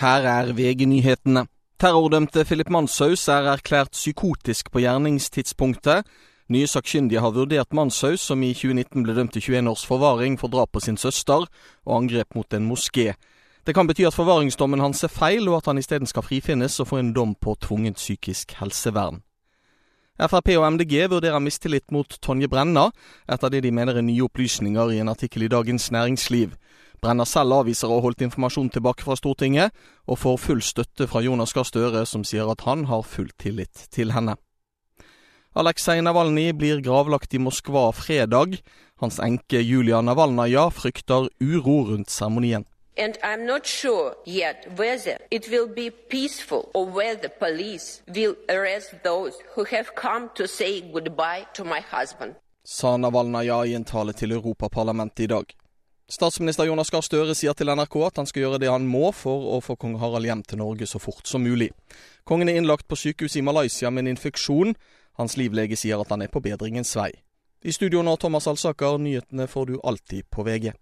Her er VG-nyhetene. Terrordømte Philip Manshaus er erklært psykotisk på gjerningstidspunktet. Nye sakkyndige har vurdert Manshaus, som i 2019 ble dømt til 21 års forvaring for drap på sin søster og angrep mot en moské. Det kan bety at forvaringsdommen hans er feil, og at han isteden skal frifinnes og få en dom på tvungent psykisk helsevern. Frp og MDG vurderer mistillit mot Tonje Brenna, etter det de mener er nye opplysninger i en artikkel i Dagens Næringsliv. Brenna selv avviser å ha holdt informasjon tilbake fra Stortinget, og får full støtte fra Jonas Gahr Støre, som sier at han har full tillit til henne. Aleksej Navalnyj blir gravlagt i Moskva fredag. Hans enke Julia Navalnaja frykter uro rundt seremonien. And I'm not sure yet whether it will be peaceful or whether police will arrest those who have come to say goodbye to my husband. Sa Navalnaja i en tale til Europaparlamentet i dag. Statsminister Jonas Gahr Støre sier til NRK at han skal gjøre det han må for å få kong Harald hjem til Norge så fort som mulig. Kongen er innlagt på sykehus i Malaysia med en infeksjon. Hans livlege sier at han er på bedringens vei. I studio nå Thomas Alsaker, nyhetene får du alltid på VG.